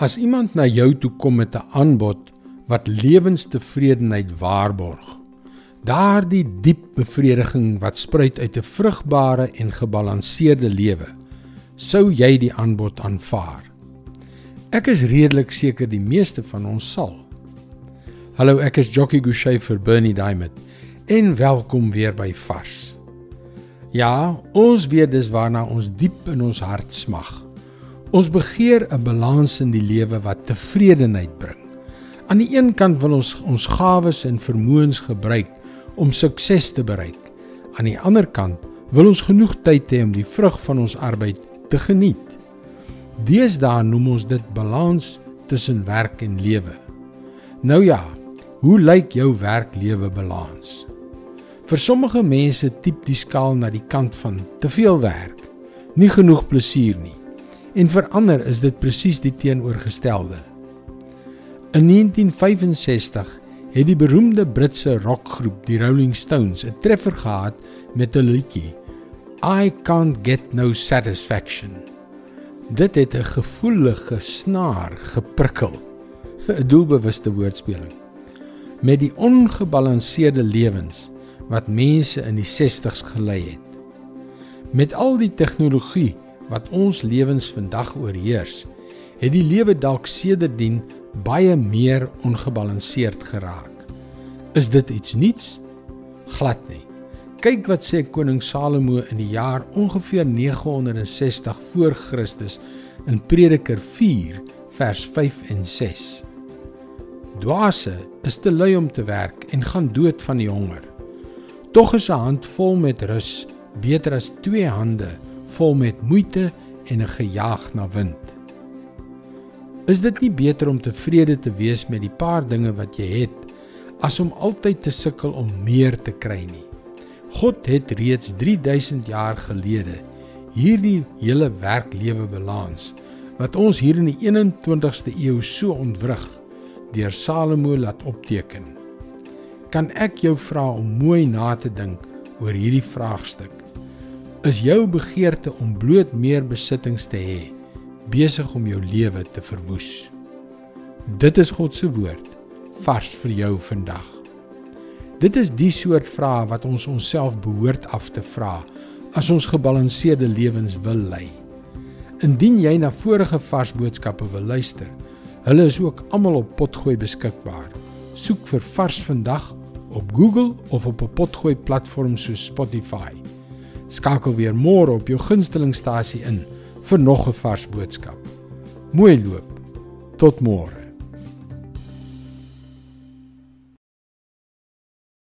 As iemand na jou toe kom met 'n aanbod wat lewenstevredenheid waarborg, daardie diep bevrediging wat spruit uit 'n vrugbare en gebalanseerde lewe, sou jy die aanbod aanvaar. Ek is redelik seker die meeste van ons sal. Hallo, ek is Jockey Gouchee vir Bernie Diamond en welkom weer by Vars. Ja, ons weet dis waarna ons diep in ons hart smag. Ons begeer 'n balans in die lewe wat tevredenheid bring. Aan die een kant wil ons ons gawes en vermoëns gebruik om sukses te bereik. Aan die ander kant wil ons genoeg tyd hê om die vrug van ons arbeid te geniet. Deesdae noem ons dit balans tussen werk en lewe. Nou ja, hoe lyk jou werk-lewe balans? Vir sommige mense tip die skaal na die kant van te veel werk, nie genoeg plesier nie en vir ander is dit presies die teenoorgestelde. In 1965 het die beroemde Britse rockgroep die Rolling Stones 'n treffer gehad met 'n liedjie I can't get no satisfaction. Dit het 'n gevoelige snaar geprikkel. 'n Doelbewuste woordspeling. Met die ongebalanseerde lewens wat mense in die 60's gelei het. Met al die tegnologie wat ons lewens vandag oorheers, het die lewe dalk sedertdien baie meer ongebalanseerd geraak. Is dit iets nuuts? Glad nie. Kyk wat sê koning Salomo in die jaar ongeveer 960 voor Christus in Prediker 4 vers 5 en 6. Dwaase is te lui om te werk en gaan dood van die honger. Tog is 'n hand vol met rus beter as twee hande vol met moeite en 'n gejaag na wind. Is dit nie beter om tevrede te wees met die paar dinge wat jy het as om altyd te sukkel om meer te kry nie? God het reeds 3000 jaar gelede hierdie hele werklewe balans wat ons hier in die 21ste eeu so ontwrig deur Salomo laat opteken. Kan ek jou vra om mooi na te dink oor hierdie vraagstuk? Is jou begeerte om bloot meer besittings te hê besig om jou lewe te verwoes. Dit is God se woord vars vir jou vandag. Dit is die soort vrae wat ons onsself behoort af te vra as ons gebalanseerde lewens wil lei. Indien jy na vorige vars boodskappe wil luister, hulle is ook almal op Potgooi beskikbaar. Soek vir Vars vandag op Google of op 'n Potgooi platform soos Spotify. Skakel weer môre op jou gunstelingstasie in vir nog 'n vars boodskap. Mooi loop. Tot môre.